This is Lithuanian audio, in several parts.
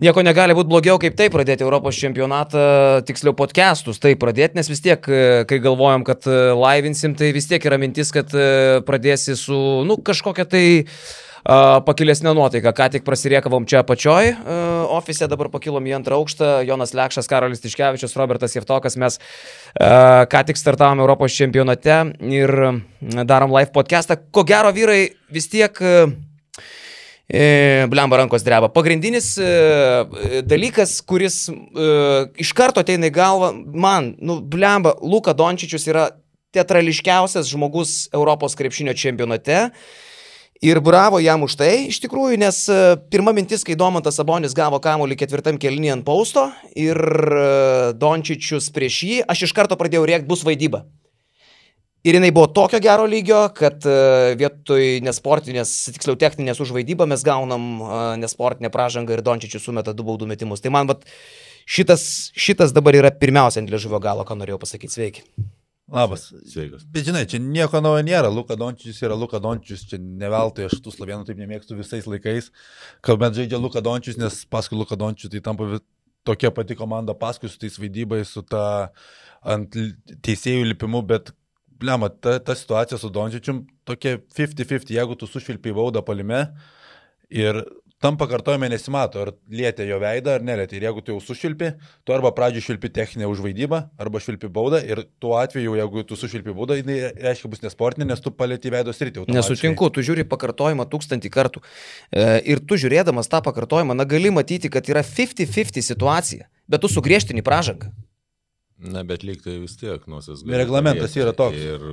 Nieko negali būti blogiau, kaip tai pradėti Europos čempionatą, tiksliau podcastus, tai pradėti, nes vis tiek, e, kai galvojam, kad e, laivinsim, tai vis tiek yra mintis, kad e, pradėsi su, nu, kažkokia tai uh, pakilesnė nuotaika. Ką tik prasiriekavom čia apačioj uh, ofise, dabar pakilom į antrą aukštą, Jonas Lekšas, Karolis Tiškevičius, Robertas Jeftokas, mes uh, ką tik startavom Europos čempionate ir darom live podcastą. Ko gero, vyrai vis tiek uh, blemba rankos dreba. Pagrindinis e, dalykas, kuris e, iš karto ateina į galvą, man, nu, blemba, Luka Dončičius yra teatrališkiausias žmogus Europos krepšinio čempionate. Ir bravo jam už tai, iš tikrųjų, nes pirma mintis, kai Domantas Sabonis gavo kamuolį ketvirtam kelnį ant pausto ir Dončičius prieš jį, aš iš karto pradėjau rėkti, bus vaidyba. Ir jinai buvo tokio gero lygio, kad e, vietoj nesportinės, tiksliau techninės užvaidybą mes gaunam e, nesportinę pražangą ir Dončičius sumeta du baudų metimus. Tai man vat, šitas, šitas dabar yra pirmiausia ant liežuvio galo, ką norėjau pasakyti. Sveiki. Labas. Sveikas. Bet žinai, čia nieko naujo nėra. Luka Dončius yra Luka Dončius. Čia ne veltui aš tų slavienų taip nemėgstu visais laikais. Kalbant žaidžia Luka Dončius, nes paskui Luka Dončius tai tampa tokia pati komanda paskui su tais vaidybais, su ta ant teisėjų lipimu, bet blema, ta, ta situacija su Dončičium tokia 50-50, jeigu tu sušvilpiai baudą palime ir tam pakartojime nesimato, ar lietė jo veidą ar nelietė. Ir jeigu tu jau sušvilpi, tu arba pradžiui švilpi techninę užvaidybą, arba švilpi baudą. Ir tuo atveju, jeigu tu sušvilpi baudą, tai reiškia bus nesportinė, nes tu palėti veido sritį. Nesutinku, tu žiūri pakartojimą tūkstantį kartų. E, ir tu žiūrėdamas tą pakartojimą, na gali matyti, kad yra 50-50 situacija, bet tu sugriežtini pražangą. Na, bet lyg tai vis tiek nosies. Reglamentas yra toks. Ir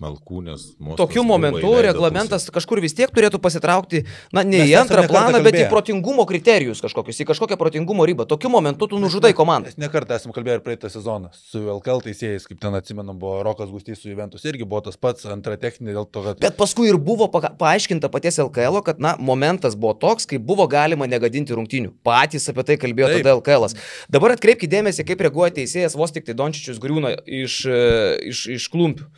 Malkūnės. Tokiu momentu reglamentas pusė. kažkur vis tiek turėtų pasitraukti, na, ne Mes į antrą planą, bet į protingumo kriterijus kažkokius, į kažkokią protingumo ribą. Tokiu momentu tu nužudai komandą. Mes nekartą esame kalbėję ir praeitą sezoną su LKL teisėjais, kaip ten atsimenam, buvo Rokas Gustys su Juventus irgi buvo tas pats, antra techninė dėl to, kad... Bet paskui ir buvo pa paaiškinta paties LKL, kad, na, momentas buvo toks, kai buvo galima negadinti rungtinių. Patys apie tai kalbėjo Taip. tada LKL. -as. Dabar atkreipkite dėmesį, kaip reaguoja teisėjas, vos tik tai Dončičius griūna iš, e, iš, iš klumpių.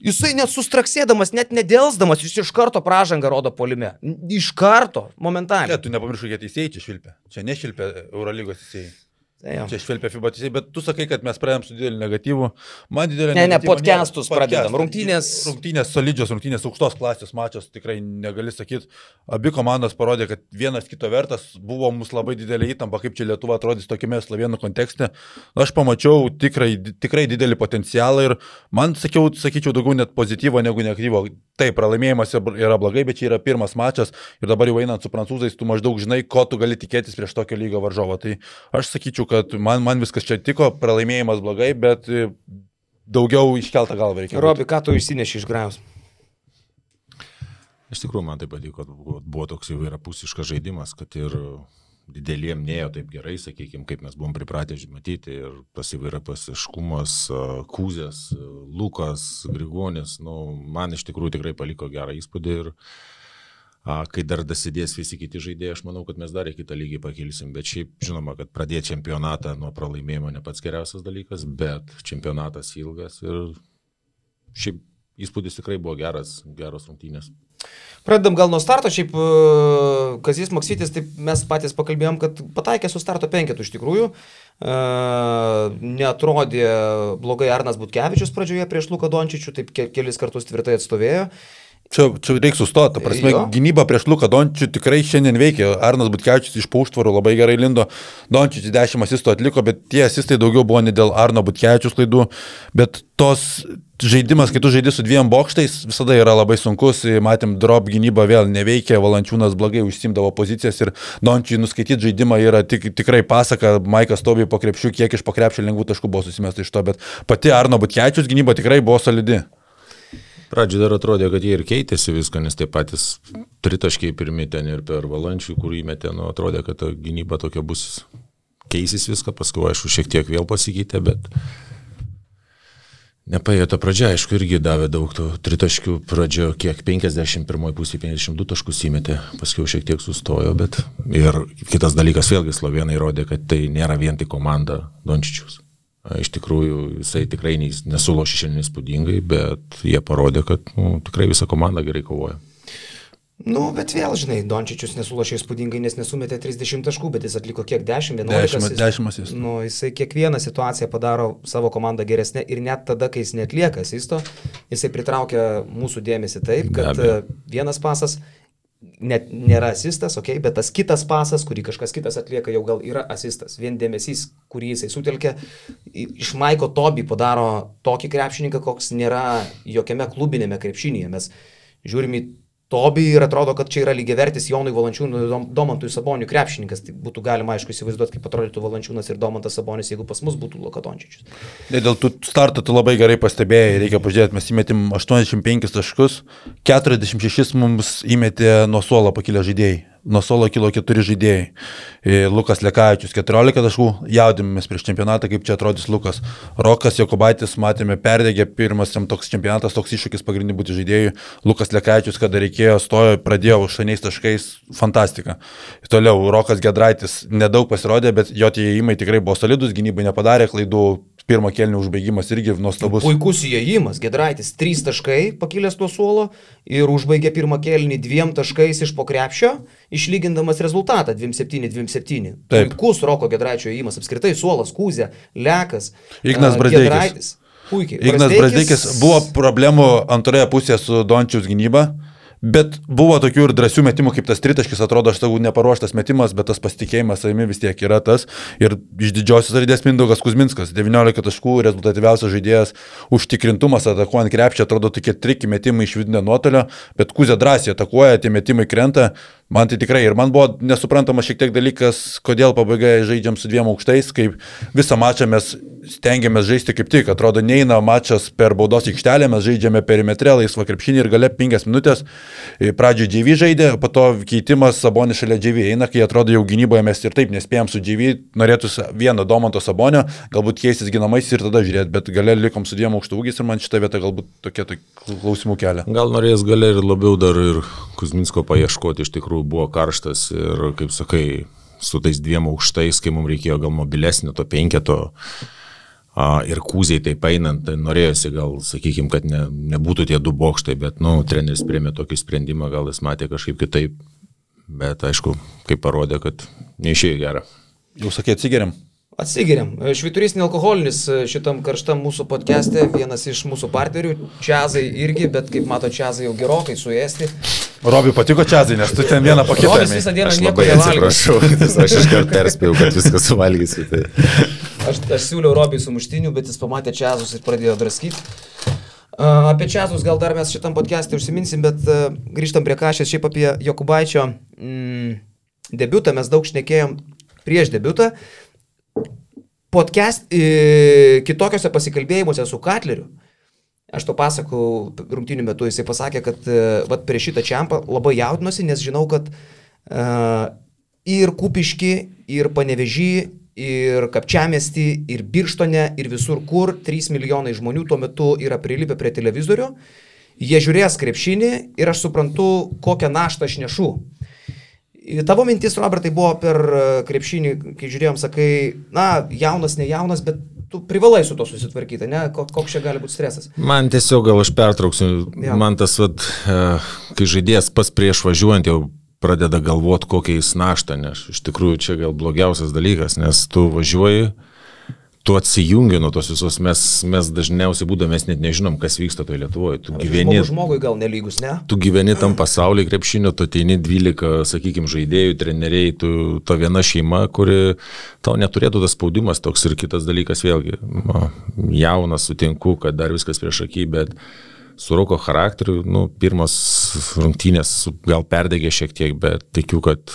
Jisai net sustraksėdamas, net nedėlsdamas, jis iš karto pražangą rodo polime. Iš karto, momentaliai. Ne, tu nepamiršai, kad teisėjai čia švilpia. Čia nešvilpia Eurolygos teisėjai. Tai Čia švelpia FIBA teisėjai, bet tu sakai, kad mes pradėjom su dideliu negatyvu. Man didelė Ne, ne, podcastus pradedam. Rungtynės. Rungtynės solidžios, rungtynės aukštos klasės mačios, tikrai negali sakyti. Abi komandos parodė, kad vienas kito vertas, buvo mums labai didelė įtampa, kaip čia Lietuva atrodys tokiame slovenų kontekste. Aš pamačiau tikrai, tikrai didelį potencialą ir man, sakiau, sakyčiau, daugiau net pozityvo negu negatyvo. Taip, pralaimėjimas yra blogai, bet čia yra pirmas mačas ir dabar jau einant su prancūzais, tu maždaug žinai, ko tu gali tikėtis prieš tokio lygio varžovą. Tai aš sakyčiau, kad man, man viskas čia tiko, pralaimėjimas blogai, bet e, daugiau iškeltą galvą reikia. Robi, ką tu išsineši iš Graus? Iš tikrųjų, man tai patiko, kad buvo toks įvairiapusiškas žaidimas, kad ir dideliem neėjo taip gerai, sakykime, kaip mes buvom pripratę matyti ir tas įvairiapusiškumas, Kūzės, Lukas, Grigonis, nu, man iš tikrųjų tikrai paliko gerą įspūdį ir uh, kai dar dasidės visi kiti žaidėjai, aš manau, kad mes dar į kitą lygį pakilsim. Bet šiaip žinoma, kad pradėti čempionatą nuo pralaimėjimo ne pats geriausias dalykas, bet čempionatas ilgas ir šiaip įspūdis tikrai buvo geras, geros rungtynės. Pradedam gal nuo starto, šiaip e, Kazis Maksytis, taip mes patys pakalbėjom, kad pataikė su starto penketu iš tikrųjų. Uh, neatrodė blogai Arnas Butkevičius pradžioje prieš Luką Dončičių, taip kelis kartus tvirtai atstovėjo. Čia, čia reikia sustoti, ta prasme, jo. gynyba prieš Luką Dončių tikrai šiandien veikia. Arnas Butkevičius iš pauštvarų labai gerai lindo, Dončius 10 asistų atliko, bet tie asistai daugiau buvo ne dėl Arno Butkevičius klaidų, bet tos žaidimas, kai tu žaidži su dviem bokštais, visada yra labai sunkus, matėm, drop gynyba vėl neveikia, Valančiūnas blogai užsimdavo pozicijas ir Dončiui nuskaityti žaidimą yra tik, tikrai pasaka, Maikas Tobi po krepšių, kiek iš pokrepšio lengvų taškų buvo susimesta iš to, bet pati Arno Butkevičius gynyba tikrai buvo solidi. Pradžioje dar atrodė, kad jie ir keitėsi viską, nes tie patys tritaškiai pirmi ten ir per valančių, kur įmetė, nu, atrodė, kad ta gynyba tokia bus, keisis viską, paskui aišku šiek tiek vėl pasikeitė, bet Nepaėjo ta pradžia, aišku, irgi davė daug tų tritaškių pradžio, kiek 51 pusė 52 taškus įmetė, paskui šiek tiek sustojo, bet ir kitas dalykas vėlgi slovenai rodė, kad tai nėra vien tik komanda Dončičius. Iš tikrųjų, jisai tikrai nesulošė šiandien įspūdingai, bet jie parodė, kad nu, tikrai visa komanda gerai kovoja. Nu, bet vėl, žinai, Dončičius nesulašė įspūdingai, nes nesumetė 30 taškų, bet jis atliko kiek 10, 11. 10, 10 asistų. Nu, jisai kiekvieną situaciją padaro savo komandą geresnė ir net tada, kai jis netlieka asisto, jisai pritraukia mūsų dėmesį taip, kad vienas pasas net nėra asistas, ok, bet tas kitas pasas, kurį kažkas kitas atlieka, jau gal yra asistas. Vien dėmesys, kurį jisai sutelkia, iš Maiko Tobi padaro tokį krepšininką, koks nėra jokiame klubinėme krepšinėje. Mes žiūrime į Tobi ir atrodo, kad čia yra lygiai vertis Jonui Valančiūnui Domantui Saboniui krepšininkas. Tai būtų galima, aišku, įsivaizduoti, kaip atrodytų Valančiūnas ir Domantas Sabonis, jeigu pas mus būtų Lokadončičius. Dėl tų startų tu labai gerai pastebėjai, reikia pažiūrėti, mes įmetėm 85 taškus, 46 mums įmetė nuo suolo pakilę žaidėjai nuo solo kilo keturi žaidėjai. E, Lukas Lekavičius 14 taškų, jaudimės prieš čempionatą, kaip čia atrodys Lukas. Rokas Jokubaitis, matėme, perdegė pirmas jam toks čempionatas, toks iššūkis pagrindinių būti žaidėjų. Lukas Lekavičius, kada reikėjo, stojo, pradėjo užšaniais taškais, fantastika. Toliau, Rokas Gedraitis nedaug pasirodė, bet jo tie įėjimai tikrai buvo solidus, gynybai nepadarė klaidų, pirmo kelnių užbaigimas irgi nuostabus. Puikus įėjimas, Gedraitis, trys taškai pakilęs tuo suolo ir užbaigė pirmą kelnį dviem taškais iš pokrepšio, išlygindamas rezultatą 2-7-2-7. Puikus Roko Gedraičio įėjimas, apskritai suolas, kūzė, lekas. Ignas Brasdeikis. Puikiai. Ignas Brasdeikis buvo problemų antroje pusėje su Dončiaus gynyba. Bet buvo tokių ir drąsių metimų, kaip tas tritaškis, atrodo, aš tau neparuoštas metimas, bet tas pasitikėjimas savimi vis tiek yra tas. Ir iš didžiosios raidės Mindaugas Kuzminskas, 19 taškų, rezultatyviausias žaidėjas, užtikrintumas atakuojant krepšį, atrodo tokie triki metimai iš vidinio nuotolio, bet Kuzė drąsiai atakuoja, tie metimai krenta. Man tai tikrai ir man buvo nesuprantamas šiek tiek dalykas, kodėl pabaigoje žaidžiam su dviem aukštais, kaip visą mačą mes stengiamės žaisti kaip tik, atrodo, neina mačas per baudos aikštelę, mes žaidžiame perimetrę, laisvą krepšinį ir gale 5 minutės. Pradžioje GV žaidė, po to keitimas Sabonis šalia GV eina, kai atrodo jau gynyboje mes ir taip nespėjom su GV, norėtųsi vieno Domanto Sabonio, galbūt keistis ginamais ir tada žiūrėti, bet gale likom su dviem aukštūgiais ir man šitą vietą galbūt tokie tai klausimų kelia. Gal norės gale ir labiau dar ir Kuzminsko paieškoti, iš tikrųjų buvo karštas ir, kaip sakai, su tais dviem aukštais, kai mums reikėjo gal mobilesnio to penketo A, ir kūziai taip einant, tai norėjosi gal, sakykime, kad ne, nebūtų tie du bokštai, bet, na, nu, treneris priemė tokį sprendimą, gal jis matė kažkaip kitaip, bet aišku, kaip parodė, kad neišėjo gerą. Jau sakė, atsigeriam. Atsigeriam. Šviturys nealkoholinis šitam karštam mūsų podcast'e, vienas iš mūsų partnerių, Čiazai irgi, bet kaip mato, Čiazai jau gerokai suėsti. Robi patiko Čiazai, nes tu ten vieną paketą. Robis visą dieną aš nieko labai atsiprašau, aš iškart perspėjau, kad viską suvalgysiu. Tai. Aš, aš siūliau Robiui sumuštinių, bet jis pamatė Čiazus ir pradėjo draskyti. Uh, apie Čiazus gal dar mes šitam podcast'e užsiminsim, bet uh, grįžtam prie kažės, šiaip apie Jokubaičio mm, debutą, mes daug šnekėjom prieš debutą. Podcast e, kitokiuose pasikalbėjimuose su Katleriu, aš to pasakau rungtinių metų, jisai pasakė, kad e, vat, prieš šitą čiampą labai jaudinosi, nes žinau, kad e, ir Kupiški, ir Panevežį, ir Kapčiamesti, ir Birštone, ir visur kur 3 milijonai žmonių tuo metu yra prilipę prie televizorių, jie žiūrės krepšinį ir aš suprantu, kokią naštą aš nešu. Tavo mintis, Robertai, buvo per e, krepšinį, kai žiūrėjom, sakai, na, jaunas, ne jaunas, bet tu privalai su to susitvarkyti, ne? Koks čia gali būti stresas? Man tiesiog gal aš pertrauksiu, ja. man tas, vat, e, kai žaidėjas pas prieš važiuojant jau pradeda galvoti, kokią jis naštą, nes iš tikrųjų čia gal blogiausias dalykas, nes tu važiuoji, tu atsijungi nuo tos visos, mes, mes dažniausiai būdame, mes net nežinom, kas vyksta toje Lietuvoje. Tu gyveni. Žmogui, žmogui gal nelygus, ne? Tu gyveni tam pasaulyje krepšinio, tu ateini 12, sakykime, žaidėjų, treneriai, tu to viena šeima, kuri tau neturėtų tas spaudimas toks ir kitas dalykas vėlgi. Ma, jaunas, sutinku, kad dar viskas prieš akį, bet su Roko charakteriu, nu, pirmos rungtynės gal perdegė šiek tiek, bet tikiu, kad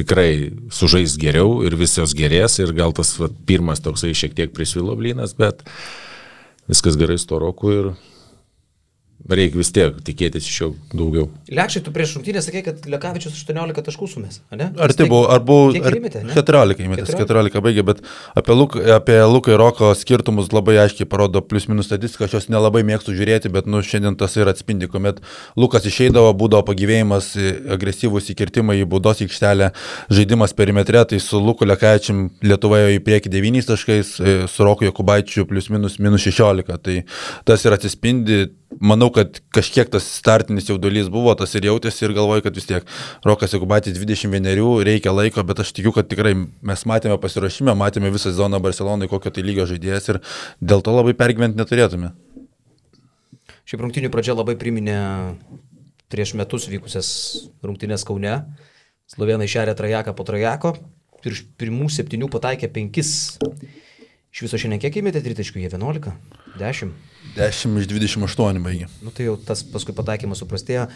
tikrai sužais geriau ir visos gerės ir gal tas va, pirmas toksai šiek tiek prisvilo blynas, bet viskas gerai su to roku ir reikia vis tiek tikėtis iš jo daugiau. Lekščiai, tu prieš rungtynę sakė, kad Lekavičius 18 taškų sumės, ne? Ar tai buvo, ar buvo ar įmetė, 14 įmetęs, 14 baigė, bet apie, Luk, apie Luką ir Roko skirtumus labai aiškiai parodo plius minus statistika, aš jos nelabai mėgstu žiūrėti, bet nu, šiandien tas ir atspindi, kuomet Lukas išeidavo, būdavo pagyvėjimas, agresyvus įkirtimai į baudos aikštelę, žaidimas perimetre, tai su Luku Lekavičium Lietuvoje į priekį 9 taškais, su Roku Jokubaičiu plius minus minus 16, tai tas ir atsispindi manau, kad kažkiek tas startinis jaudulys buvo, tas ir jautėsi ir galvoju, kad vis tiek Rokas Jekubatis 21, reikia laiko, bet aš tikiu, kad tikrai mes matėme pasiruošimą, matėme visą zoną Barcelonai, kokio tai lygio žaidėjas ir dėl to labai pergyventi neturėtume. Šiaip rungtinių pradžia labai priminė prieš metus vykusias rungtinės Kaune. Slovenai šerė trajeką po trajeko, virš pirmų septynių pataikė penkis. Iš viso šiandien kiek įmėtė tritaškių? Jie 11? 10? 10 iš 28 baigė. Nu tai jau tas paskui pataikymas suprastėjo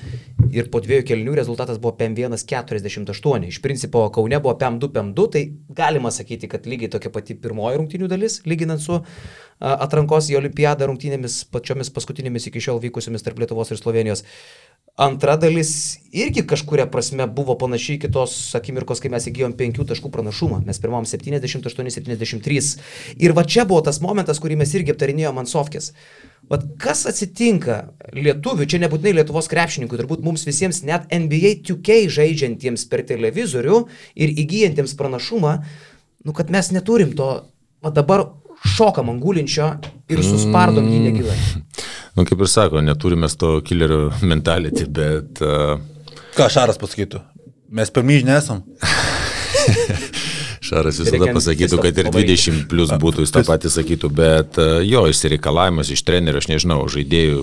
ir po dviejų kelnių rezultatas buvo PM148. Iš principo Kaune buvo PM2, PM2, tai galima sakyti, kad lygiai tokia pati pirmoji rungtinių dalis, lyginant su atrankos į Olimpiadą rungtinėmis pačiomis paskutinėmis iki šiol vykusiomis tarp Lietuvos ir Slovenijos. Antra dalis irgi kažkuria prasme buvo panašiai kitos akimirkos, kai mes įgyjom penkių taškų pranašumą. Mes pirmom 78-73. Ir va čia buvo tas momentas, kurį mes irgi aptarinėjome ant sofkės. Vat kas atsitinka lietuvių, čia nebūtinai Lietuvos krepšininkų, turbūt mums visiems net NBA 2K žaidžiantiems per televizorių ir įgyjantiems pranašumą, nu kad mes neturim to, o dabar šokam ant gulinčio ir suspardom jį negilai. Nu, kaip ir sako, neturime to killerio mentality, bet... Uh... Ką Šaras pasakytų? Mes pirmyžnė esam. Šaras visada pasakytų, kad ir 20 plus būtų, jis tą patį sakytų, bet uh, jo, išsireikalavimas iš trenerio, aš nežinau, žaidėjų,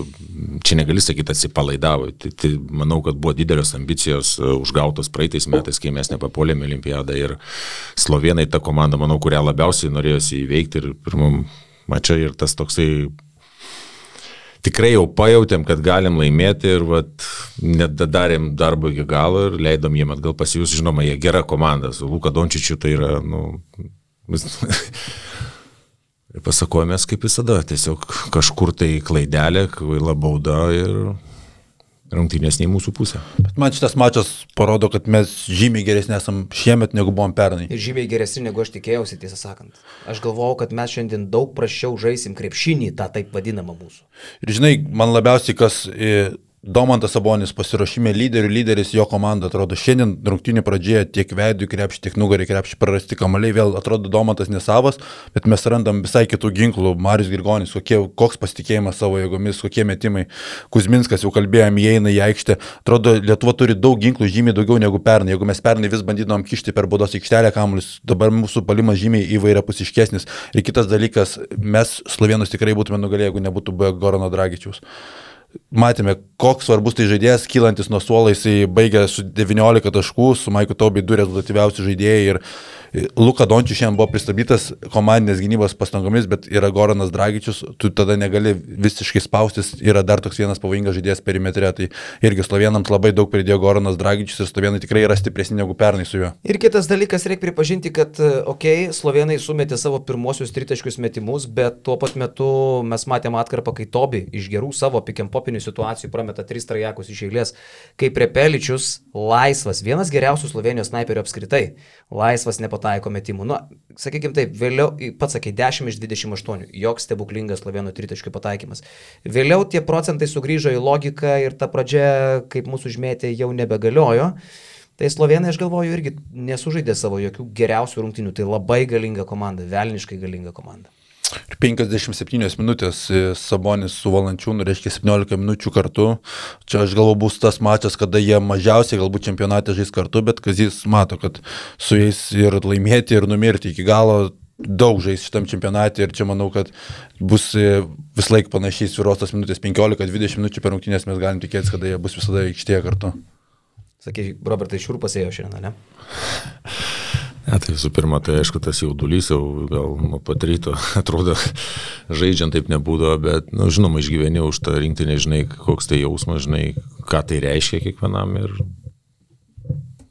čia negali sakyti atsipalaidavo. Tai, tai manau, kad buvo didelės ambicijos uh, užgautos praeitais metais, kai mes nepapolėme olimpiadą ir slovenai ta komanda, manau, kurią labiausiai norėjosi įveikti ir pirmam mačia ir tas toksai tikrai jau pajutėm, kad galim laimėti ir vat, nedarėm darbo iki galo ir leidom jiem atgal pasijus. Žinoma, jie gera komanda, su Luka Dončičiu tai yra, nu, ir pasakojomės kaip visada, tiesiog kažkur tai klaidelė, kvaila bauda ir rungtynės nei mūsų pusė. Bet man šitas mačas parodo, kad mes žymiai geresni esam šiemet negu buvom pernai. Ir žymiai geresni negu aš tikėjausi, tiesą sakant. Aš galvojau, kad mes šiandien daug prašiau žaisim krepšinį, tą taip vadinamą mūsų. Ir žinai, man labiausiai kas... Domantas Sabonis pasiruošime lyderių, lyderis jo komanda atrodo šiandien rungtinių pradžioje tiek veidų krepšį, tiek nugarį krepšį prarasti kamaliai, vėl atrodo Domantas nesavas, bet mes randam visai kitų ginklų, Marius Girgonis, kokie, koks pasitikėjimas savo jėgomis, kokie metimai, Kuzminskas jau kalbėjom, įeina į aikštę, atrodo Lietuva turi daug ginklų, žymiai daugiau negu pernai, jeigu mes pernai vis bandydom kišti per baudos aikštelę kamuolius, dabar mūsų palimas žymiai įvairiapusiškesnis. Ir kitas dalykas, mes slovenus tikrai būtume nugalėję, jeigu nebūtų buvę Gorano Dragičiaus matėme, koks svarbus tai žaidėjas, kylantis nuo suolo, jisai baigė su 19 taškų, su Maiku Tobi du rezultatyviausi žaidėjai ir Luka Dončius šiandien buvo pristabdytas komandinės gynybos pastangomis, bet yra Goranas Dragičius, tu tada negali visiškai spaustis, yra dar toks vienas pavojingas žaidėjas perimetre, tai irgi slovenams labai daug pridėjo Goranas Dragičius ir slovenai tikrai yra stipresni negu pernai su juo. Ir kitas dalykas, reikia pripažinti, kad, okei, okay, slovenai sumetė savo pirmosius tritaškius metimus, bet tuo pat metu mes matėme atkarpą, kai Tobi iš gerų savo pikiampopinių situacijų prameta tris trajekus iš eilės, kaip Repeličius laisvas, vienas geriausių slovenijos snaiperių apskritai, laisvas nepatogus pataiko metimų. Nu, sakykime taip, vėliau, pats sakai, 10 iš 28, joks stebuklingas Slovenų tritaškių pataikymas. Vėliau tie procentai sugrįžo į logiką ir ta pradžia, kaip mūsų užmėtė, jau nebegaliojo. Tai Slovenai, aš galvoju, irgi nesužaidė savo jokių geriausių rungtinių. Tai labai galinga komanda, velniškai galinga komanda. 57 minutės Sabonis su Valančiūnu, reiškia 17 minučių kartu. Čia aš galvoju bus tas mačas, kada jie mažiausiai galbūt čempionate žais kartu, bet Kazis mato, kad su jais ir laimėti, ir numirti iki galo daug žais šitam čempionate ir čia manau, kad bus vis laik panašiai sviros tas minutės 15-20 minučių per rungtynės mes galim tikėtis, kada jie bus visada aikštėje kartu. Sakai, Robertai, šiurpas ėjo šiandien, ne? Ne, tai visų pirma, tai aišku, tas jaudulys jau gal nuo pat ryto atrodo, žaidžiant taip nebūdavo, bet, na, nu, žinoma, išgyveni už tą rinktinę, žinai, koks tai jausmas, žinai, ką tai reiškia kiekvienam ir,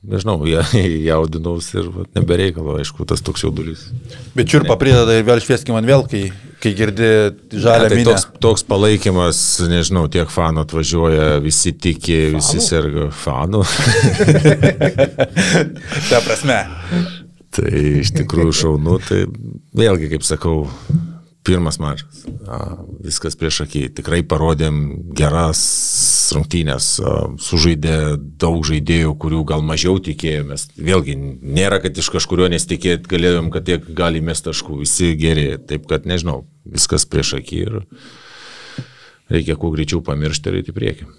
nežinau, ja, jaudinaus ir va, nebereikalo, aišku, tas toks jaudulys. Bet čiurpa prideda ir vėl švieskime man vėl, kai, kai girdi žalę ja, tai toks, toks palaikymas, nežinau, tiek fanų atvažiuoja, visi tiki, visi fanų? serga fanų. Ta prasme. Tai iš tikrųjų šaunu, tai vėlgi, kaip sakau, pirmas mačas. Viskas prieš akį. Tikrai parodėm geras rungtynės, sužaidė daug žaidėjų, kurių gal mažiau tikėjomės. Vėlgi, nėra, kad iš kažkurio nesitikėt galėjom, kad tiek gali mest taškų. Visi geri. Taip kad nežinau, viskas prieš akį ir reikia kuo greičiau pamiršti ir eiti į priekį.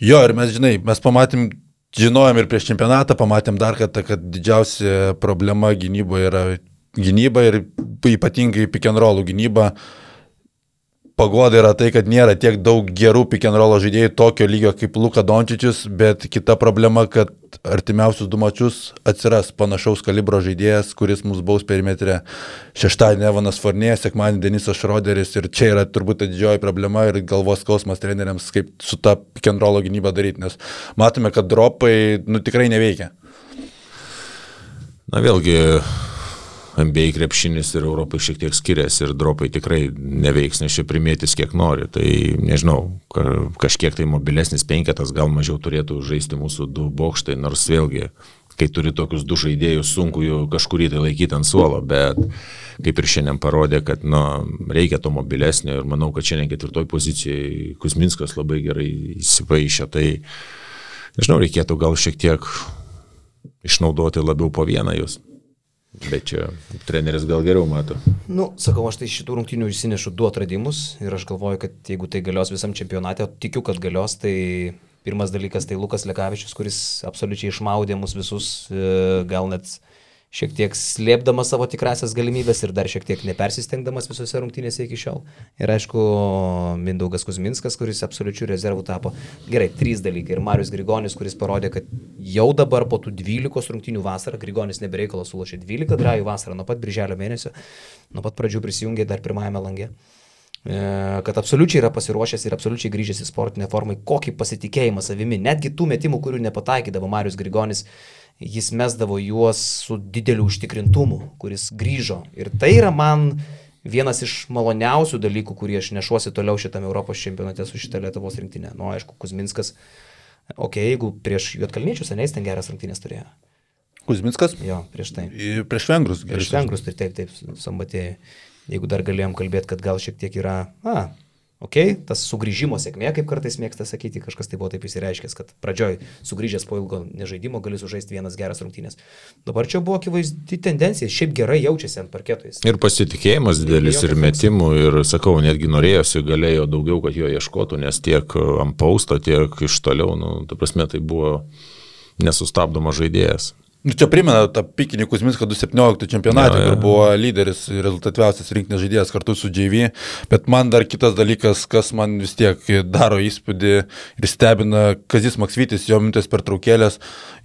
Jo, ir mes, žinai, mes pamatėm, žinojom ir prieš čempionatą, pamatėm dar kartą, kad didžiausia problema gynyboje yra gynyba ir ypatingai pick and rollų gynyba. Pagoda yra tai, kad nėra tiek daug gerų roll žaidėjų tokio lygio kaip Luka Dončičius, bet kita problema, kad artimiausius du mačius atsiras panašaus kalibro žaidėjas, kuris mus baus perimetre. Šeštadienį Evanas Fornė, sekmadienį Denisas Šroderis ir čia yra turbūt didžioji problema ir galvos skausmas treneriams, kaip su ta roll gynyba daryti, nes matome, kad dropai nu, tikrai neveikia. Na vėlgi, NBA krepšinis ir Europai šiek tiek skiriasi ir dropai tikrai neveiks, nes čia primėtis kiek nori. Tai nežinau, kažkiek tai mobilesnis penketas gal mažiau turėtų žaisti mūsų du bokštai, nors vėlgi, kai turi tokius du žaidėjus, sunku jų kažkurį tai laikyti ant suolo, bet kaip ir šiandien parodė, kad nu, reikia to mobilesnio ir manau, kad šiandien ketvirtoj pozicijai Kusminskas labai gerai įsipaišė. Tai nežinau, reikėtų gal šiek tiek išnaudoti labiau po vieną jūs. Bet čia treneris gal geriau mato. Nu, sakau, aš tai šitų rungtynių išsinešu du atradimus ir aš galvoju, kad jeigu tai galios visam čempionate, tikiu, kad galios, tai pirmas dalykas tai Lukas Lekavičius, kuris absoliučiai išmaudė mus visus, e, gal net šiek tiek slėpdamas savo tikrasias galimybės ir dar šiek tiek nepersistengdamas visose rungtynėse iki šiol. Ir aišku, Mindaugas Kuzminskas, kuris absoliučių rezervų tapo. Gerai, trys dalykai. Ir Marius Grigonis, kuris parodė, kad jau dabar po tų 12 rungtynių vasarą, Grigonis nebereikalo sulošė 12 drajų vasarą nuo pat birželio mėnesio, nuo pat pradžių prisijungė dar pirmajame langė e, kad absoliučiai yra pasiruošęs ir absoliučiai grįžęs į sportinę formą, kokį pasitikėjimą savimi, netgi tų metimų, kurių nepataikydavo Marius Grigonis, jis mesdavo juos su dideliu užtikrintumu, kuris grįžo. Ir tai yra man vienas iš maloniausių dalykų, kurį aš nešuosi toliau šitame Europos čempionate su šitą Lietuvos rinktinė. Nu, aišku, Kuzminskas, okei, okay, jeigu prieš Juotkalniečius, seniai ten geras rungtynės turėjo. Kuzminskas? Jo, prieš tai. Prieš Vengrus. Prieš Vengrus, tai taip, taip, sambatėjai. Jeigu dar galėjom kalbėti, kad gal šiek tiek yra, na, Ok, tas sugrįžimo sėkmė, kaip kartais mėgsta sakyti, kažkas tai buvo taip įsireiškęs, kad pradžioj sugrįžęs po ilgo nežaidimo gali sužaisti vienas geras rungtynės. Dabar čia buvo akivaizdi tendencija, šiaip gerai jaučiasi ant parketojais. Ir pasitikėjimas didelis, ir metimų, ir sakau, netgi norėjosi, galėjo daugiau, kad jo ieškotų, nes tiek ant pausto, tiek iš toliau, nu, ta prasme, tai buvo nesustabdomas žaidėjas. Nu, čia primena tą pikinį Kuzminską 2017 čempionatą, ja, ja. kur buvo lyderis ir rezultatyviausias rinkinės žaidėjas kartu su JV, bet man dar kitas dalykas, kas man vis tiek daro įspūdį ir stebina, Kazis Maksvytis, jo mintis per traukėlės,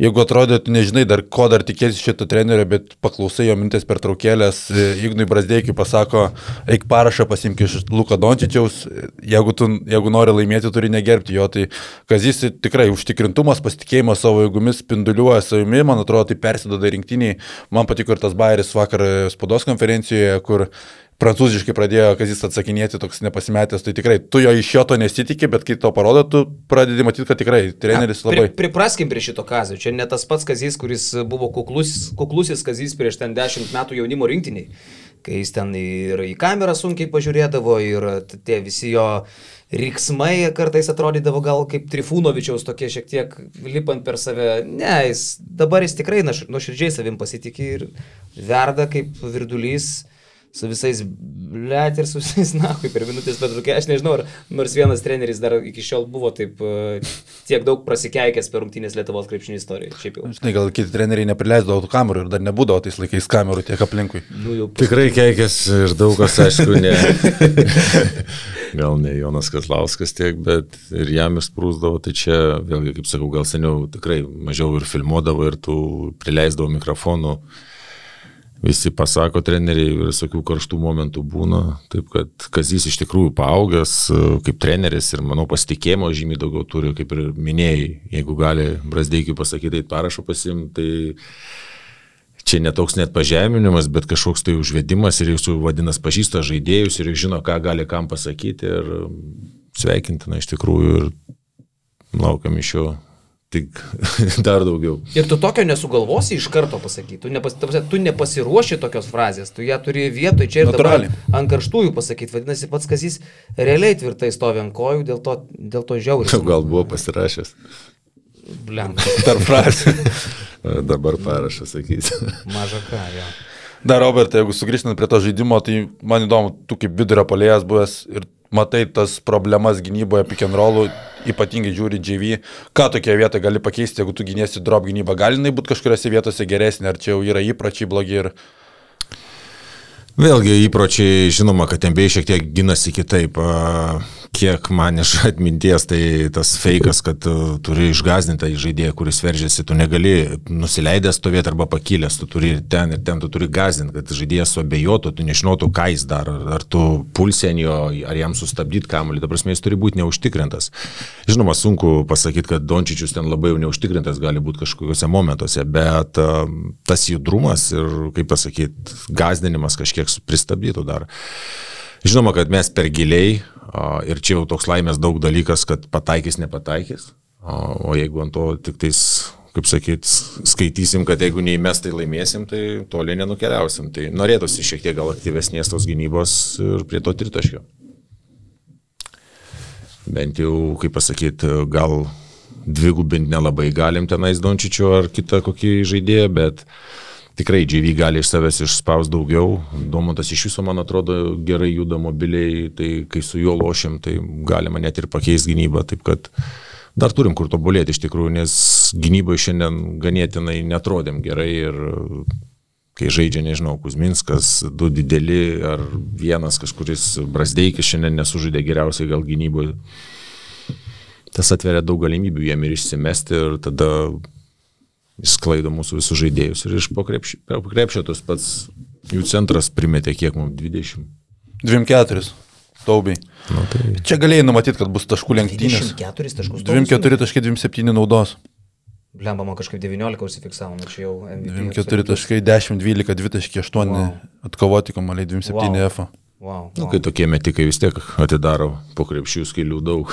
jeigu atrodo, tu nežinai dar, ko dar tikėsi šito trenerio, bet paklausai jo mintis per traukėlės, Ignui Brasdeikiui pasako, eik parašą pasimk iš Luka Dončičiaus, jeigu, tu, jeigu nori laimėti, turi negerbti jo, tai Kazis tikrai užtikrintumas, pasitikėjimas savo jėgomis spinduliuoja savimi, man atrodo, tai persidoda rinktiniai. Man patiko ir tas bairis vakar spaudos konferencijoje, kur prancūziškai pradėjo, kad jis atsakinėti toks nepasimetęs, tai tikrai tu jo iš jo to nesitikė, bet kai to parodo, tu pradedi matyti, kad tikrai treneris labai... Pri, pripraskim prie šito kazio, čia ne tas pats kazys, kuris buvo kuklus, kuklusis kazys prieš ten dešimt metų jaunimo rinktiniai, kai jis ten ir į kamerą sunkiai pažiūrėdavo ir tie visi jo riksmai kartais atrodydavo gal kaip Trifūnovičiaus tokie šiek tiek lipant per save. Ne, jis dabar jis tikrai nuoširdžiai savim pasitikė ir verda kaip virdulys su visais, blėt ir su visais, na, kaip per minutės pertraukė, aš nežinau, ar nors vienas treneris dar iki šiol buvo taip uh, tiek daug prasikeikęs per rungtynės Lietuvos krepšinio istoriją. Šiaip jau. Žinai, gal kiti treneriai neprileisdavo tų kamerų ir dar nebūdavo tais laikais kamerų tiek aplinkui. Nu, jau... Tikrai keikęs ir daug kas, aišku, ne. gal ne Jonas Kazlauskas tiek, bet ir jam išsprūsdavo, tai čia, vėlgi, kaip sakau, gal seniau tikrai mažiau ir filmuodavo ir tų prileisdavo mikrofonų. Visi pasako treneriai, visokių karštų momentų būna, taip kad Kazys iš tikrųjų paaugęs e, kaip treneris ir manau pasitikėjimo žymiai daugiau turi, kaip ir minėjai, jeigu gali Brasdeikiui pasakyti, tai parašo pasim, tai čia netoks net pažeminimas, bet kažkoks tai užvedimas ir jūsų vadinas pažįsta žaidėjus ir žino, ką gali kam pasakyti ir sveikintina iš tikrųjų ir laukiam iš jo tik dar daugiau. Ir tu tokio nesugalvosi iš karto pasakyti, tu, nepas, tu nepasiruoši tokios frazės, tu ją turi vietoj čia ir dabar ant karštųjų pasakyti, vadinasi, pats Kazys realiai tvirtai stovi ant kojų, dėl to, dėl to žiauriai. Gal buvo pasirašęs. Bliam. Tarp frazė. dabar parašą sakysi. Maža ką, jo. Dar, Robertai, jeigu sugrįžtant prie to žaidimo, tai man įdomu, tu kaip vidurio polėjas buvęs ir matai tas problemas gynyboje pick and rollų, ypatingai žiūri JV, ką tokia vieta gali pakeisti, jeigu tu gynėsi drop gynybą, gali jinai būti kažkuriuose vietose geresnė, ar čia jau yra įpročiai blogi ir... Vėlgi įpročiai, žinoma, kad MBA šiek tiek ginasi kitaip. Kiek man iš atminties, tai tas fejkas, kad tu turi išgazdintą žaidėją, kuris veržiasi, tu negali nusileidęs stovėti arba pakilęs, tu turi ten ir ten, tu turi gazdinti, kad žaidėjas suabejotų, tu nežinotų, ką jis daro, ar tu jo, ar jam sustabdyti kamuolį, ta prasme, jis turi būti neužtikrintas. Žinoma, sunku pasakyti, kad Dončičius ten labai jau neužtikrintas gali būti kažkokiuose momentuose, bet tas judrumas ir, kaip pasakyti, gazdinimas kažkiek kiek pristabdytų dar. Žinoma, kad mes per giliai ir čia jau toks laimės daug dalykas, kad pataikys, nepataikys. O jeigu ant to tik tais, kaip sakyt, skaitysim, kad jeigu neįmes, tai laimėsim, tai toliai nenukeliausim. Tai norėtųsi šiek tiek gal aktyvesnės tos gynybos ir prie to tritaškio. Bent jau, kaip pasakyti, gal dvigubinti nelabai galim tenais Dončičio ar kitą kokį žaidėją, bet uh, tikrai JV gali iš savęs išspaus daugiau. Domantas iš viso, man atrodo, gerai juda mobiliai, tai kai su juo lošiam, tai galima net ir pakeisti gynybą. Taip kad dar turim kur tobulėti iš tikrųjų, nes gynyboje šiandien ganėtinai netrodėm gerai ir kai žaidžia, nežinau, Kuzminskas, du dideli ar vienas kažkuris Brasdeikis šiandien nesužaidė geriausiai gal gynyboje. Tas atveria daug galimybių jiem ir išsimesti ir tada Jis sklaido mūsų visus žaidėjus ir iš po krepšio, po krepšio tas pats jų centras primetė kiek mums 20. 24. Taubiai. Nu, tai... Čia galėjai numatyti, kad bus taškų lenktynės. 24 taškus. 24.27 naudos. Blemba, man kažkaip 19 užsifiksavo, nu čia jau MVP. 4 taškai, 10, 12, 2 taškai, 8 wow. atkovoti kamaliai, 27 wow. F. Wow, wow. Nu, kai tokie metikai vis tiek atidaro po krepšių skailių daug.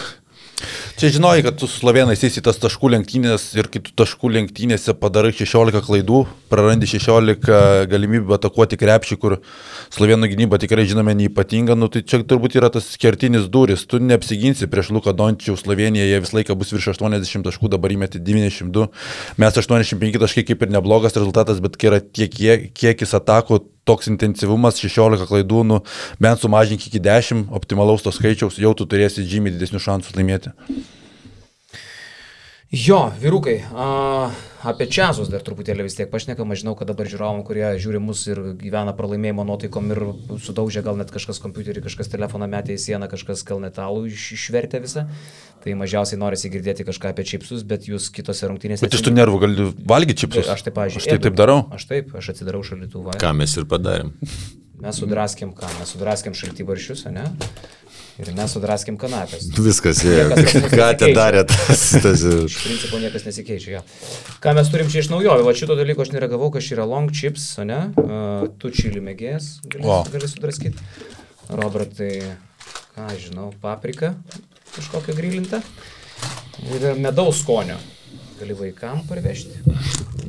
Čia žinojai, kad tu su slovenais eisi tas taškų lenktynės ir kai tu taškų lenktynėse padarai 16 klaidų, prarandi 16 galimybių atakuoti krepšį, kur slovenų gynyba tikrai žinome neįpatinga, nu, tai čia turbūt yra tas kertinis duris, tu neapsiginsi prieš Luką Dončių, Slovenija, jie visą laiką bus virš 80 taškų, dabar įmeti 92, mes 85 taškai kaip ir neblogas rezultatas, bet kai yra tiek kiekis atakų, toks intensyvumas, 16 klaidų, nu, bent sumažink iki 10 optimalaus to skaičiaus, jau tu turėsi žymiai didesnių šansų laimėti. Jo, vyrukai, a, apie čiazus dar truputėlį vis tiek pašnekam, aš žinau, kad dabar žiūrovom, kurie žiūri mus ir gyvena pralaimėjimo nuotaikom ir sudaužė gal net kažkas kompiuterį, kažkas telefoną metė į sieną, kažkas gal metalų iš, išvertė visą. Tai mažiausiai norisi girdėti kažką apie čipsus, bet jūs kitose rungtynėse... Bet iš tų nervų gali valgyti čipsus. Aš taip, pažiūrėjau. Aš tai taip darau. Aš taip, aš atsidarau šalituvą. Ką mes ir padarėm. Mes sudraskėm ką, mes sudraskėm šaltybaršius, ne? Ir mes sudraskėm kanapės. Viskas, jie. Ką te darė tas? tas... Iš principo niekas nesikeičia. Ja. Ką mes turim čia iš naujovių? Va šito dalyko aš neregavau, kas yra long chips, ne? Uh, tu čili mėgėjas, gali, gali sudraskyti. Robertai, ką žinau, paprika kažkokią grilintą. Ir medaus skonio. Gali vaikam parvežti.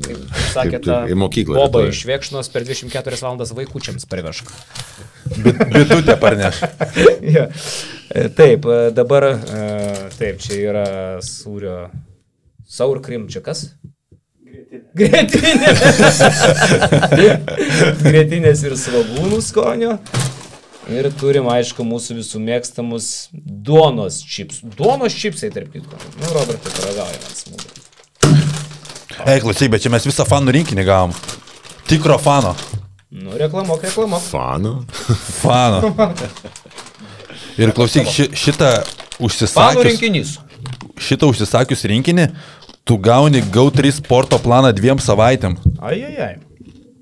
Kaip sakė, ta į mokyklą. Boba iš Vėkšnos per 24 valandas vaikučiams parvežk. Bitutė parneš. ja. Taip, dabar, taip, čia yra sūrio Saur Krim, čia kas? Grėtinė. Grėtinės ir svagūnų skonio. Ir turim, aišku, mūsų visų mėgstamus duonos čips. Duonos čipsai, tarp kitko. Nu, Robertai, paragaujame smūgį. Ei, klausyk, bet čia mes visą fanų rinkinį gavom. Tikro fano. Nu, reklamuok, reklamuok. Fano. Fano. Ir klausyk, ši, šitą užsisakius. Fanų rinkinys. Šitą užsisakius rinkinį, tu gauni GO3 sporto planą dviem savaitėm. Ai, ai, ai.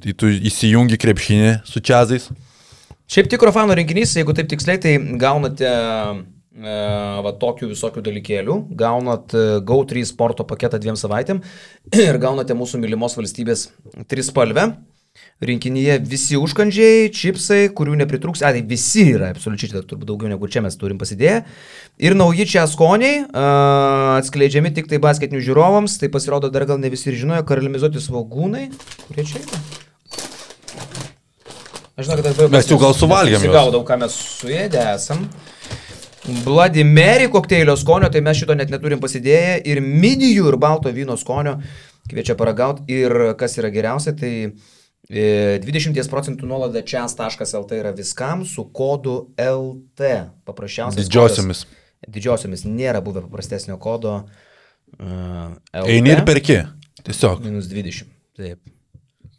Tai tu įsijungi krepšinį su čiazais. Šiaip tikro fanų rinkinys, jeigu taip tiksliai, tai gaunate e, va tokių visokių dalykėlių, gaunat e, GO3 sporto paketą dviem savaitėm ir gaunate mūsų mylimos valstybės trispalvę. Rinkinyje visi užkandžiai, čipsai, kurių nepritrūks, ai, tai visi yra, absoliučiai, tai turbūt daugiau negu čia mes turim pasidėję. Ir nauji čia skoniai, uh, atskleidžiami tik tai basketinių žiūrovams, tai pasirodo dar gal ne visi ir žinojo, karalimizuoti svagūnai, kurie čia yra. Aš žinau, kad aš Mes jau gal suvalgėm juos. Gaudau, ką mes suėdę esam. Mary kokteilio skonio, tai mes šito net neturim pasidėję. Ir midijų ir balto vyno skonio kviečia paragauti. Ir kas yra geriausia, tai 20 E, procentų nuolaida čias.lt yra viskam su kodu LT. Paprasčiausiai. Didžiosiomis. Didžiosiomis nėra buvę paprastesnio kodo. Uh. Eini ir perki. Tiesiog. Minus 20. Taip.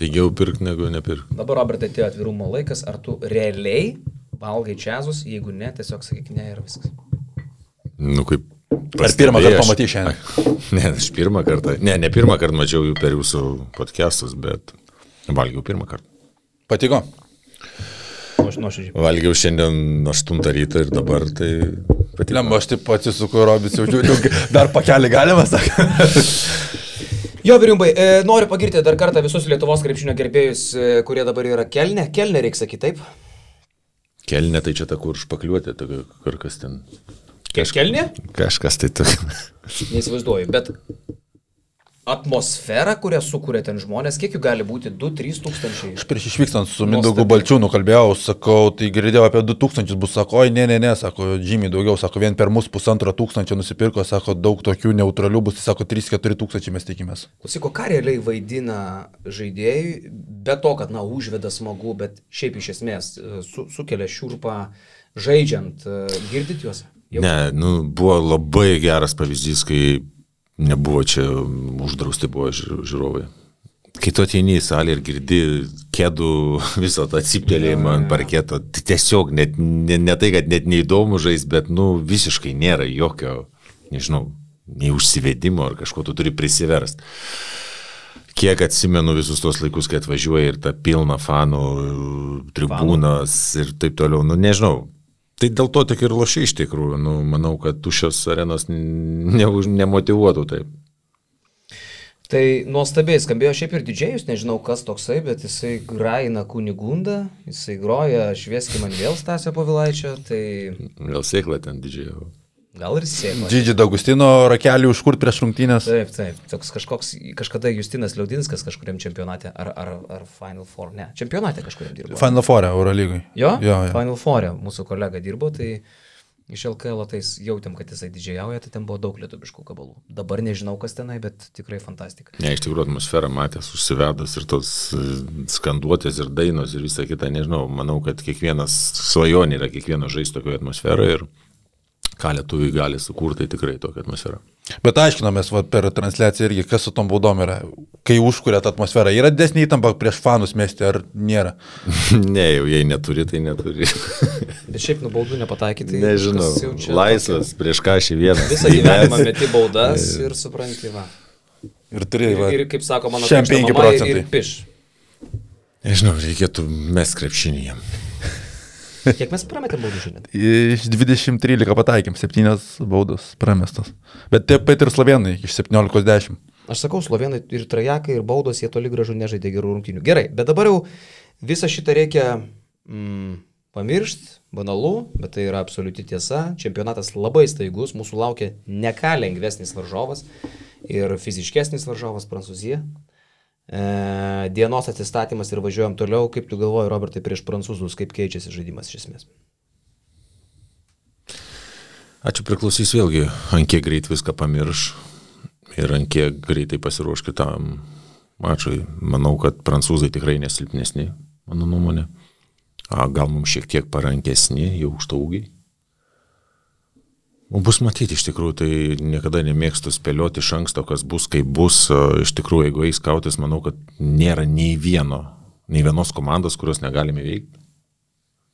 Pigiau pirkti negu nepirkti. Dabar, Robertai, atėjo atvirumo laikas. Ar tu realiai valgai čiazus? Jeigu ne, tiesiog sakyk ne ir viskas. Nu, kaip. Ar pirmą kartą pamatei šiandien? Ne, aš pirmą kartą. Ne, ne pirmą kartą mačiau jų per jūsų podcastus, bet valgiau pirmą kartą. Patiko? Nuoširdžiai. Valgiau šiandien 8 ryto ir dabar tai patiko. Lemba, aš taip atsisuku, Robis, jau žiūriu, dar pakelį galima, sakė. Jo, Virimbai, e, noriu pagirti dar kartą visus Lietuvos krepšinio gerbėjus, e, kurie dabar yra kelne. Kelne reikia sakyti taip. Kelne tai čia ta kur špakliuotė, ta kur kas ten. Kelne? Kažkas tai tu. Neįsivaizduoju, bet atmosfera, kurią sukuria ten žmonės, kiek jų gali būti? 2-3 tūkstančiai. Aš prieš išvykstant su Mindaugu. Balčiūnu kalbėjau, sakau, tai girdėjau apie 2000 bus, sako, oi, ne, ne, ne, sako, žymiai daugiau, sako, vien per mus pusantro tūkstančio nusipirko, sako, daug tokių neutralių bus, tai sako, 3-4 tūkstančiai mes tikimės. Klausyk, o ką realiai vaidina žaidėjai, be to, kad, na, užveda smagu, bet šiaip iš esmės e, su, sukelia šiurpą žaidžiant, e, girdit juos? Jau- Ne, nu, buvo labai geras pavyzdys, kai nebuvo čia uždrausti buvo ži- žiūrovai. Kai tu ateini į salę ir girdi kėdų visą tą atsiptelėjimą ant parketo, tai tiesiog net, ne, ne tai, kad net neįdomu žais, bet, nu, visiškai nėra jokio, nežinau, nei užsivedimo ar kažko tu turi prisiverst. Kiek atsimenu visus tos laikus, kai atvažiuoja ir ta pilna fanų tribūnas ir taip toliau, nu nežinau. Tai dėl to tik ir lošiai iš tikrųjų, nu, manau, kad tušios arenos ne, nemotivuotų taip. Tai nuostabiai skambėjo šiaip ir didžėjus, nežinau kas toksai, bet jisai graina kunigundą, jisai groja švieski man vėl Stasio Pavilaičio, tai Vėl sėkla ten didžiai. Gal ir sėkmė. Džidži Dagustino rakelį užkurt prieš rungtynės. Taip, taip, toks kažkoks, kažkada Justinas Liaudinskas kažkuriam čempionate, ar, ar, ar Final Four, ne, čempionate kažkuriam dirbo. Final Four, Eurolygai. Jo? Jo, jo. Final Four, mūsų kolega dirbo, tai iš LKL tais jautėm, kad jisai didžiauja, tai ten buvo daug lietuviškų kabalų. Dabar nežinau, kas tenai, bet tikrai fantastika. Ne, iš tikrųjų atmosfera matęs, užsivedęs ir tos e, skanduotės ir dainos ir visa kita, nežinau, manau, kad kiekvienas svajonė yra kiekvieno žaisti tokioje atmosferoje ir ką lietuviai gali sukurti, tai tikrai tokia atmosfera. Bet aiškinomės va, per transliaciją irgi, kas su tom baudom yra. Kai užkuria tą atmosferą, yra desnė įtampa prieš fanus mesti ar nėra? ne, jau jei neturi, tai neturi. Bet šiaip nubaudų nepataikyti. Nežinau, laisvas, prieš ką šį vieną. Visą gyvenimą meti baudas ir supranti, va. Ir turi, va, Ir, ir kaip sako mano šiam krikšto 5 mama, procentai. Ir piš. Nežinau, reikėtų mes krepšinį jam. Kiek mes prametėm baudų šiandien? Iš 2013 pataikėm, 7 baudos pramestos. Bet taip pat ir slovenai iš 17-10. Aš sakau, slovenai ir trajekai, ir baudos, jie toli gražu nežaidė gerų rungtynių. Gerai, bet dabar jau visą šitą reikia mm, pamiršti, banalu, bet tai yra absoliuti tiesa. Čempionatas labai staigus, mūsų laukia ne ką lengvesnis varžovas ir fiziškesnis varžovas Prancūzija. E, dienos atsistatymas ir važiuojam toliau. Kaip tu galvoji, Robertai, prieš prancūzus, kaip keičiasi žaidimas iš esmės? Ačiū priklausys vėlgi, ant kiek greit viską pamirš ir ant kiek greitai pasiruoš kitam mačui. Manau, kad prancūzai tikrai nesilpnesni, mano nuomonė. A, gal mums šiek tiek parankesni, jau aukštaugiai. Bus matyti iš tikrųjų, tai niekada nemėgstu spėlioti iš anksto, kas bus, kaip bus. Iš tikrųjų, jeigu eis kautis, manau, kad nėra nei vieno, nei vienos komandos, kurios negalime veikti.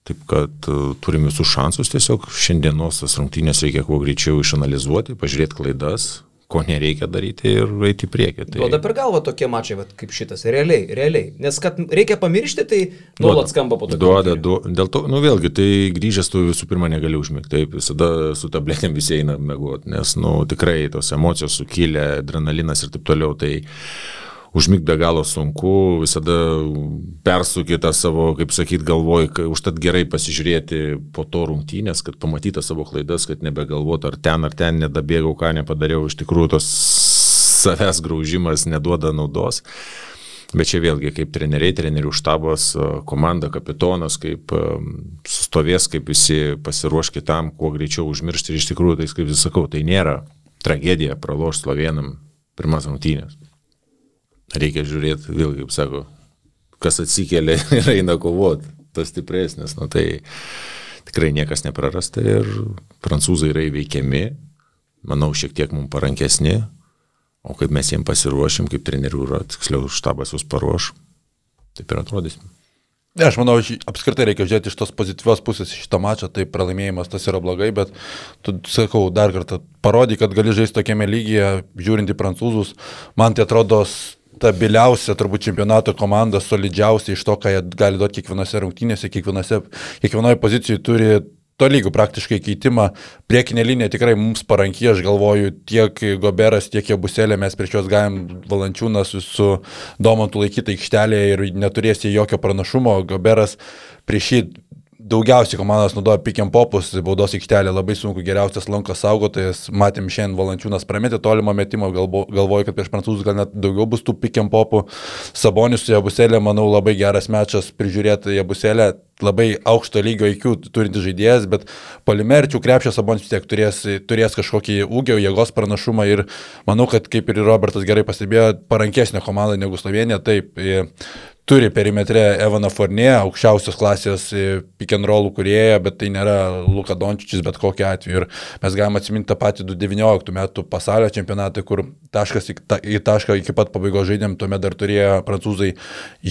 Taip kad turim visus šansus tiesiog šiandienos tas rungtynės reikia kuo greičiau išanalizuoti, pažiūrėti klaidas, ko nereikia daryti ir eiti į priekį. Tai... Duoda per galvą tokie mačiai vat, kaip šitas, realiai, realiai. Nes kad reikia pamiršti, tai nuolat skamba po to. Duoda, du, dėl to, nu vėlgi, tai grįžęs tu visų pirma negali užmigti, taip, visada su tabletėm visi eina mėgoti, nes, nu, tikrai tos emocijos sukylė, adrenalinas ir taip toliau, tai užmigti be galo sunku, visada persukti tą savo, kaip sakyt, galvoj, užtat gerai pasižiūrėti po to rungtynės, kad pamatyta savo klaidas, kad nebegalvot ar ten ar ten nedabėgau, ką nepadariau, iš tikrųjų tos savęs graužimas neduoda naudos. Bet čia vėlgi kaip treneriai, trenerių štabas, komanda, kapitonas, kaip sustovės, kaip visi pasiruoš kitam, kuo greičiau užmiršti. Ir iš tikrųjų, tai kaip vis sakau, tai nėra tragedija pralošti slovenam pirmas rungtynės. Reikia žiūrėti, vėlgi, kaip sako, kas atsikėlė ir eina kovoti, tas stipresnis. Nu, tai tikrai niekas neprarasta ir prancūzai yra įveikiami, manau, šiek tiek mums parankesni, o kaip mes jiems pasiruošim, kaip trenerių tiksliau štabas jūs paruoš, taip ir atrodysim. Ne, aš manau, apskritai reikia žiūrėti iš tos pozityvios pusės šitą mačą, tai pralaimėjimas tas yra blogai, bet tu, sakau, dar kartą parodai, kad gali žaisti tokiame lygyje, žiūrint į prancūzus, man tai atrodo stabiliausia turbūt čempionato komanda, solidžiausia iš to, ką jie gali duoti kiekvienose rungtynėse, kiekvienoje pozicijoje turi to lygų praktiškai keitimą. Priekinė linija tikrai mums paranki, aš galvoju, tiek Goberas, tiek Jebuselė mes prieš juos galim valančiūną su, su Domantu laikyti aikštelėje ir neturėsi jokio pranašumo. Goberas prieš jį daugiausiai komandos naudoja pick and popus, baudos aikštelė labai sunku, geriausias lankos saugotojas, matėm šiandien valančiūnas prametė tolimą metimą, galvo, galvoju, kad prieš prancūzus gal net daugiau bus tų pick and popų. Sabonis su Jabuselė, manau, labai geras mečas prižiūrėti Jabuselę, labai aukšto lygio IQ turintis žaidėjas, bet polimerčių krepšio Sabonis vis tiek turės, turės kažkokį ūgio, jėgos pranašumą ir manau, kad kaip ir Robertas gerai pastebėjo, parankesnė komanda negu Slovenija, taip turi perimetre Evaną Fornė, aukščiausios klasės e, pick and roll kurieja, bet tai nėra Luka Dončičius bet kokiu atveju. Ir mes galime atsiminti tą patį 2019 metų pasaulio čempionatą, kur taškas į, ta, į tašką iki pat pabaigos žaidėm, tuomet dar turėjo prancūzai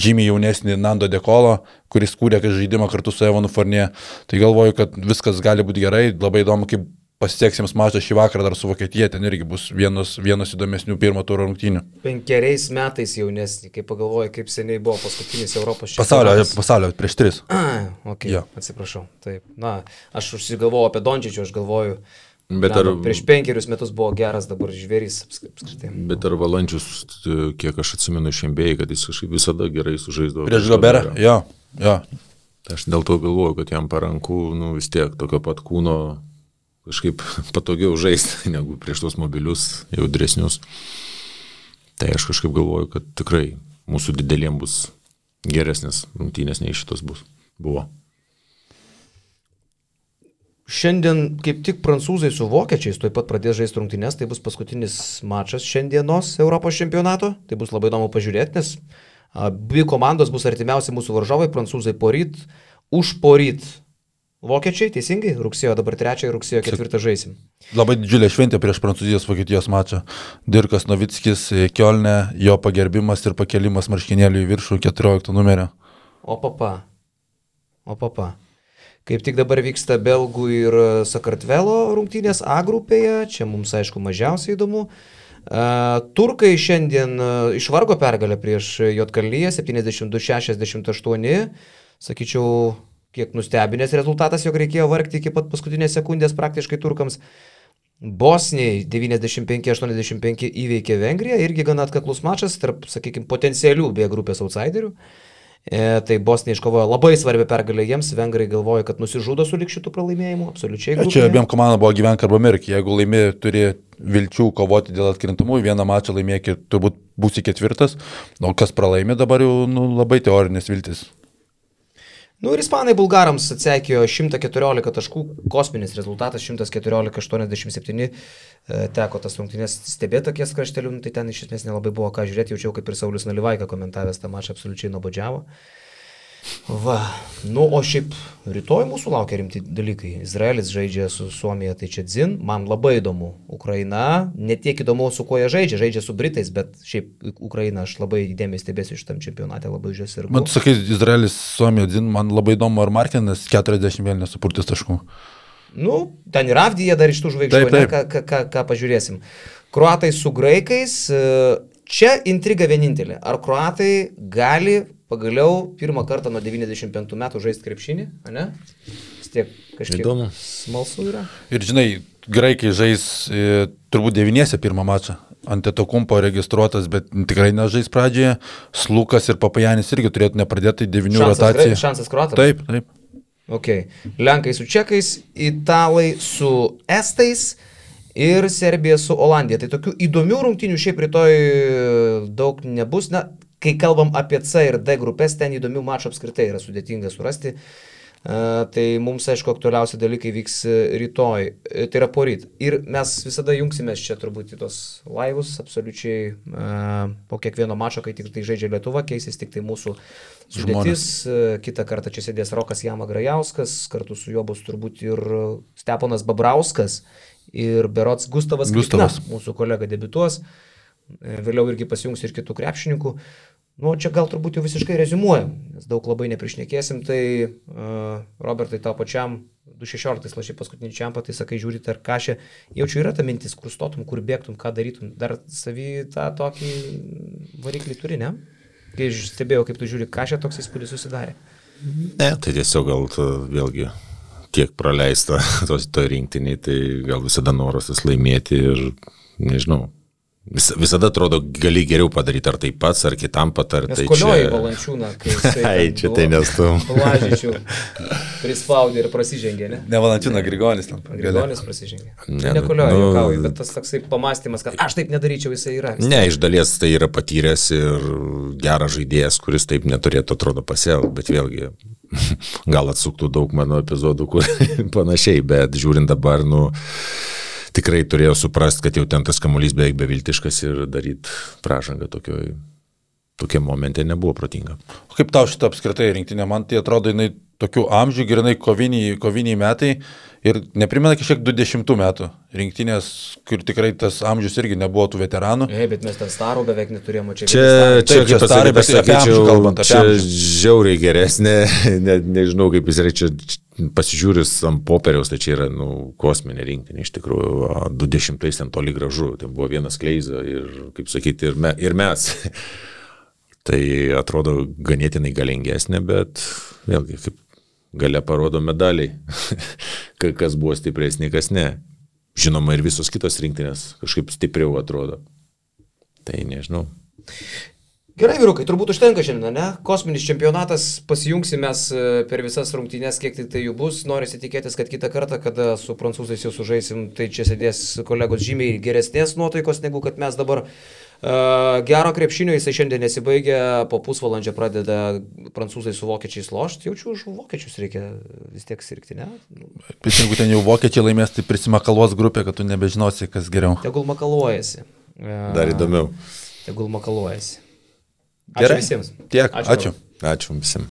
žymiai jaunesnį Nando Dekolo, kuris kūrė žaidimą kartu su Evanu Fornė. Tai galvoju, kad viskas gali būti gerai, labai įdomu, kaip pasieks jiems mačą šį vakarą dar su Vokietija, ten irgi bus vienas, vienas įdomesnių pirmo turo rungtynių. Penkeriais metais jaunesnį, kaip pagalvoju, kaip seniai buvo paskutinis Europos čempionatas. Pasaulio, pasaulio prieš tris. A, ok, ja. atsiprašau. Taip, na, aš užsigalvojau apie Dončičių, aš galvoju. Bet ar... Prieš penkerius metus buvo geras dabar žvėrys apskritai. Bet ar Valančius, kiek aš atsimenu iš MBA, kad jis kažkaip visada gerai sužaisdavo. Prieš Gaberą, jo, jo. Tai aš dėl to galvoju, kad jam paranku, nu vis tiek tokio pat kūno kažkaip patogiau žaisti negu prieš tos mobilius, jaudresnius. Tai aš kažkaip galvoju, kad tikrai mūsų dideliem bus geresnės rungtynės nei šitos bus. Buvo. Šiandien kaip tik prancūzai su vokiečiais taip pat pradės žaisti rungtynės, tai bus paskutinis mačas šiandienos Europos čempionato, tai bus labai įdomu pažiūrėti, nes abi komandos bus artimiausi mūsų varžovai, prancūzai poryt, už poryt Vokiečiai, teisingai, rugsėjo dabar trečią ir rugsėjo ketvirtą žaisim. Labai didžiulė šventė prieš Prancūzijos-Vokietijos mačą. Dirkas Novickis, Kielne, jo pagerbimas ir pakelimas marškinėlių į viršų 14 numerio. O papa. O papa. Kaip tik dabar vyksta Belgų ir Sakartvelo rungtynės A grupėje, čia mums aišku mažiausiai įdomu. Turkai šiandien išvargo pergalę prieš Jotkalnyje 72-68. Sakyčiau, kiek nustebinęs rezultatas, jog reikėjo vargti iki pat paskutinės sekundės praktiškai turkams. Bosniai 95-85 įveikė Vengriją, irgi gana atkaklus mačas tarp, sakykime, potencialių B grupės outsiderių. E, tai Bosnija iškovojo labai svarbią pergalę jiems, vengrai galvoja, kad nusižudo su likščių pralaimėjimų, absoliučiai. Grupėje. Čia abiem komandom buvo gyvenk arba mirk, jeigu laimė turi vilčių kovoti dėl atkrintamų, vieną mačą laimėki, turbūt būsi ketvirtas, o kas pralaimė dabar jau nu, labai teorinės viltis. Nu ir ispanai bulgarams atsekėjo 114 taškų, kosminis rezultatas 114-87, e, teko tas rungtynės stebėti tokies kraštelių, nu, tai ten iš esmės nelabai buvo ką žiūrėti, jaučiau kaip ir Saulis Nalivaika komentavęs tą mačą absoliučiai nuobodžiavo. Va, nu o šiaip rytoj mūsų laukia rimti dalykai. Izraelis žaidžia su Suomija, tai čia dzin, man labai įdomu. Ukraina, ne tiek įdomu, su kuo jie žaidžia, žaidžia su Britais, bet šiaip Ukraina aš labai įdėmiai stebėsiu šitam čempionate, labai žiūrės ir... Man sakai, Izraelis, Suomija, dzin, man labai įdomu, ar Markinas 40 vėl nesupurtis taškų. Nu, ten ir Avdija dar iš tų žvaigždžių. Ne, ką, ką, ką, ką pažiūrėsim. Kruatai su graikais, e, čia intriga vienintelė. Ar kruatai gali pagaliau pirmą kartą nuo 95 metų žaisti krepšinį, ne? Vis tiek kažkiek Įdomu. smalsu yra. Ir žinai, graikai žais e, turbūt devynėse pirmą mačą. Antetokumpo registruotas, bet tikrai nežais pradžioje. Slukas ir Papajanis irgi turėtų nepradėti devinių rotacijų. Šansas kruatams. Taip, taip. Okay. Lenkai su čekais, italai su estais ir Serbija su Olandija. Tai tokių įdomių rungtynių šiaip rytoj daug nebus. Na, kai kalbam apie C ir D grupės, ten įdomių mačų apskritai yra sudėtinga surasti. Tai mums, aišku, aktualiausi dalykai vyks rytoj, tai yra poryt. Ir mes visada jungsimės čia turbūt į tos laivus, absoliučiai po kiekvieno mačo, kai tik tai žaidžia Lietuva, keisis tik tai mūsų sudėtis. Kitą kartą čia sėdės Rokas Jama Grajauskas, kartu su juo bus turbūt ir Steponas Babrauskas ir Berots Gustavas, Gustavas. Klikna, mūsų kolega debituos. Vėliau irgi pasijungs ir kitų krepšininkų. Nu, čia gal turbūt jau visiškai rezumuojam, nes daug labai neprišnekėsim, tai uh, Robertai tau pačiam 2016 lašiai paskutinį čiampą, tai sakai, žiūri, ar kažė, jaučiu yra ta mintis, kur stotum, kur bėgtum, ką darytum, dar savį tą tokį variklį turi, ne? Kai stebėjau, kaip tu žiūri, kažė toks įspūdis susidarė. Ne, tai tiesiog gal ta, vėlgi tiek praleista tos to rinktiniai, tai gal visada noras vis laimėti ir nežinau, Vis, visada atrodo, gali geriau padaryti ar tai pats, ar kitam patarti. Tai kolioji čia... valančiūną, kai jisai... Ai, čia tai nestum. Lažyčių prispaudė ir prasižengė, ne? Ne valančiūną, Grigonis tam. Grigonis prasižengė. Ne, Nekolioji, nu, juokauju, bet tas toksai pamastymas, kad aš taip nedaryčiau, jisai yra. Ne, iš dalies tai yra patyręs ir geras žaidėjas, kuris taip neturėtų, atrodo, pasielgti, bet vėlgi gal atsuktų daug mano epizodų, kur panašiai, bet žiūrint dabar, nu tikrai turėjo suprasti, kad jau ten tas kamuolys beveik beviltiškas ir daryti pražangą tokioj, tokie momente nebuvo protinga. O kaip tau šitą apskritai rinktinė, man tai atrodo, jinai tokių amžių, grinai koviniai, koviniai metai ir neprimena kažkiek 20 metų rinktinės, kur tikrai tas amžius irgi nebuvo tų veteranų. Ei, bet mes ten starų beveik neturėjome čia. Čia, čia, čia, starai, bet sakyčiau, kalbant, čia žiauriai geresnė, ne, nežinau kaip jis yra čia pasižiūris ant popieriaus, tai čia yra nu, kosminė rinktinė iš tikrųjų, 20 ten toli gražu, ten buvo vienas kleiza ir, kaip sakyti, ir, me, ir mes. tai atrodo ganėtinai galingesnė, bet vėlgi, kaip gale parodo medaliai, kas buvo stipresni, kas ne. Žinoma, ir visos kitos rinktinės kažkaip stipriau atrodo. Tai nežinau. Gerai, vyrukai, turbūt užtenka šiandien, ne? Kosminis čempionatas, pasijungsime e, per visas rungtynės, kiek tai, tai jų bus. Norisi tikėtis, kad kitą kartą, kada su prancūzais jau sužaisim, tai čia sėdės kolegos žymiai geresnės nuotaikos, negu kad mes dabar. Uh, gero krepšinio jisai šiandien nesibaigia, po pusvalandžio pradeda prancūzai su vokiečiais lošti, jaučiu už vokiečius reikia vis tiek sirgti, ne? Bet jeigu ten jau vokiečiai laimės, tai prisimakaluos grupė, kad tu nebežinosi, kas geriau. Tegul makaluojasi. Dar įdomiau. Tegul makaluojasi. Gerai. Ačiū visiems. Tiek. Ačiū. Ačiū, ačiū visiems.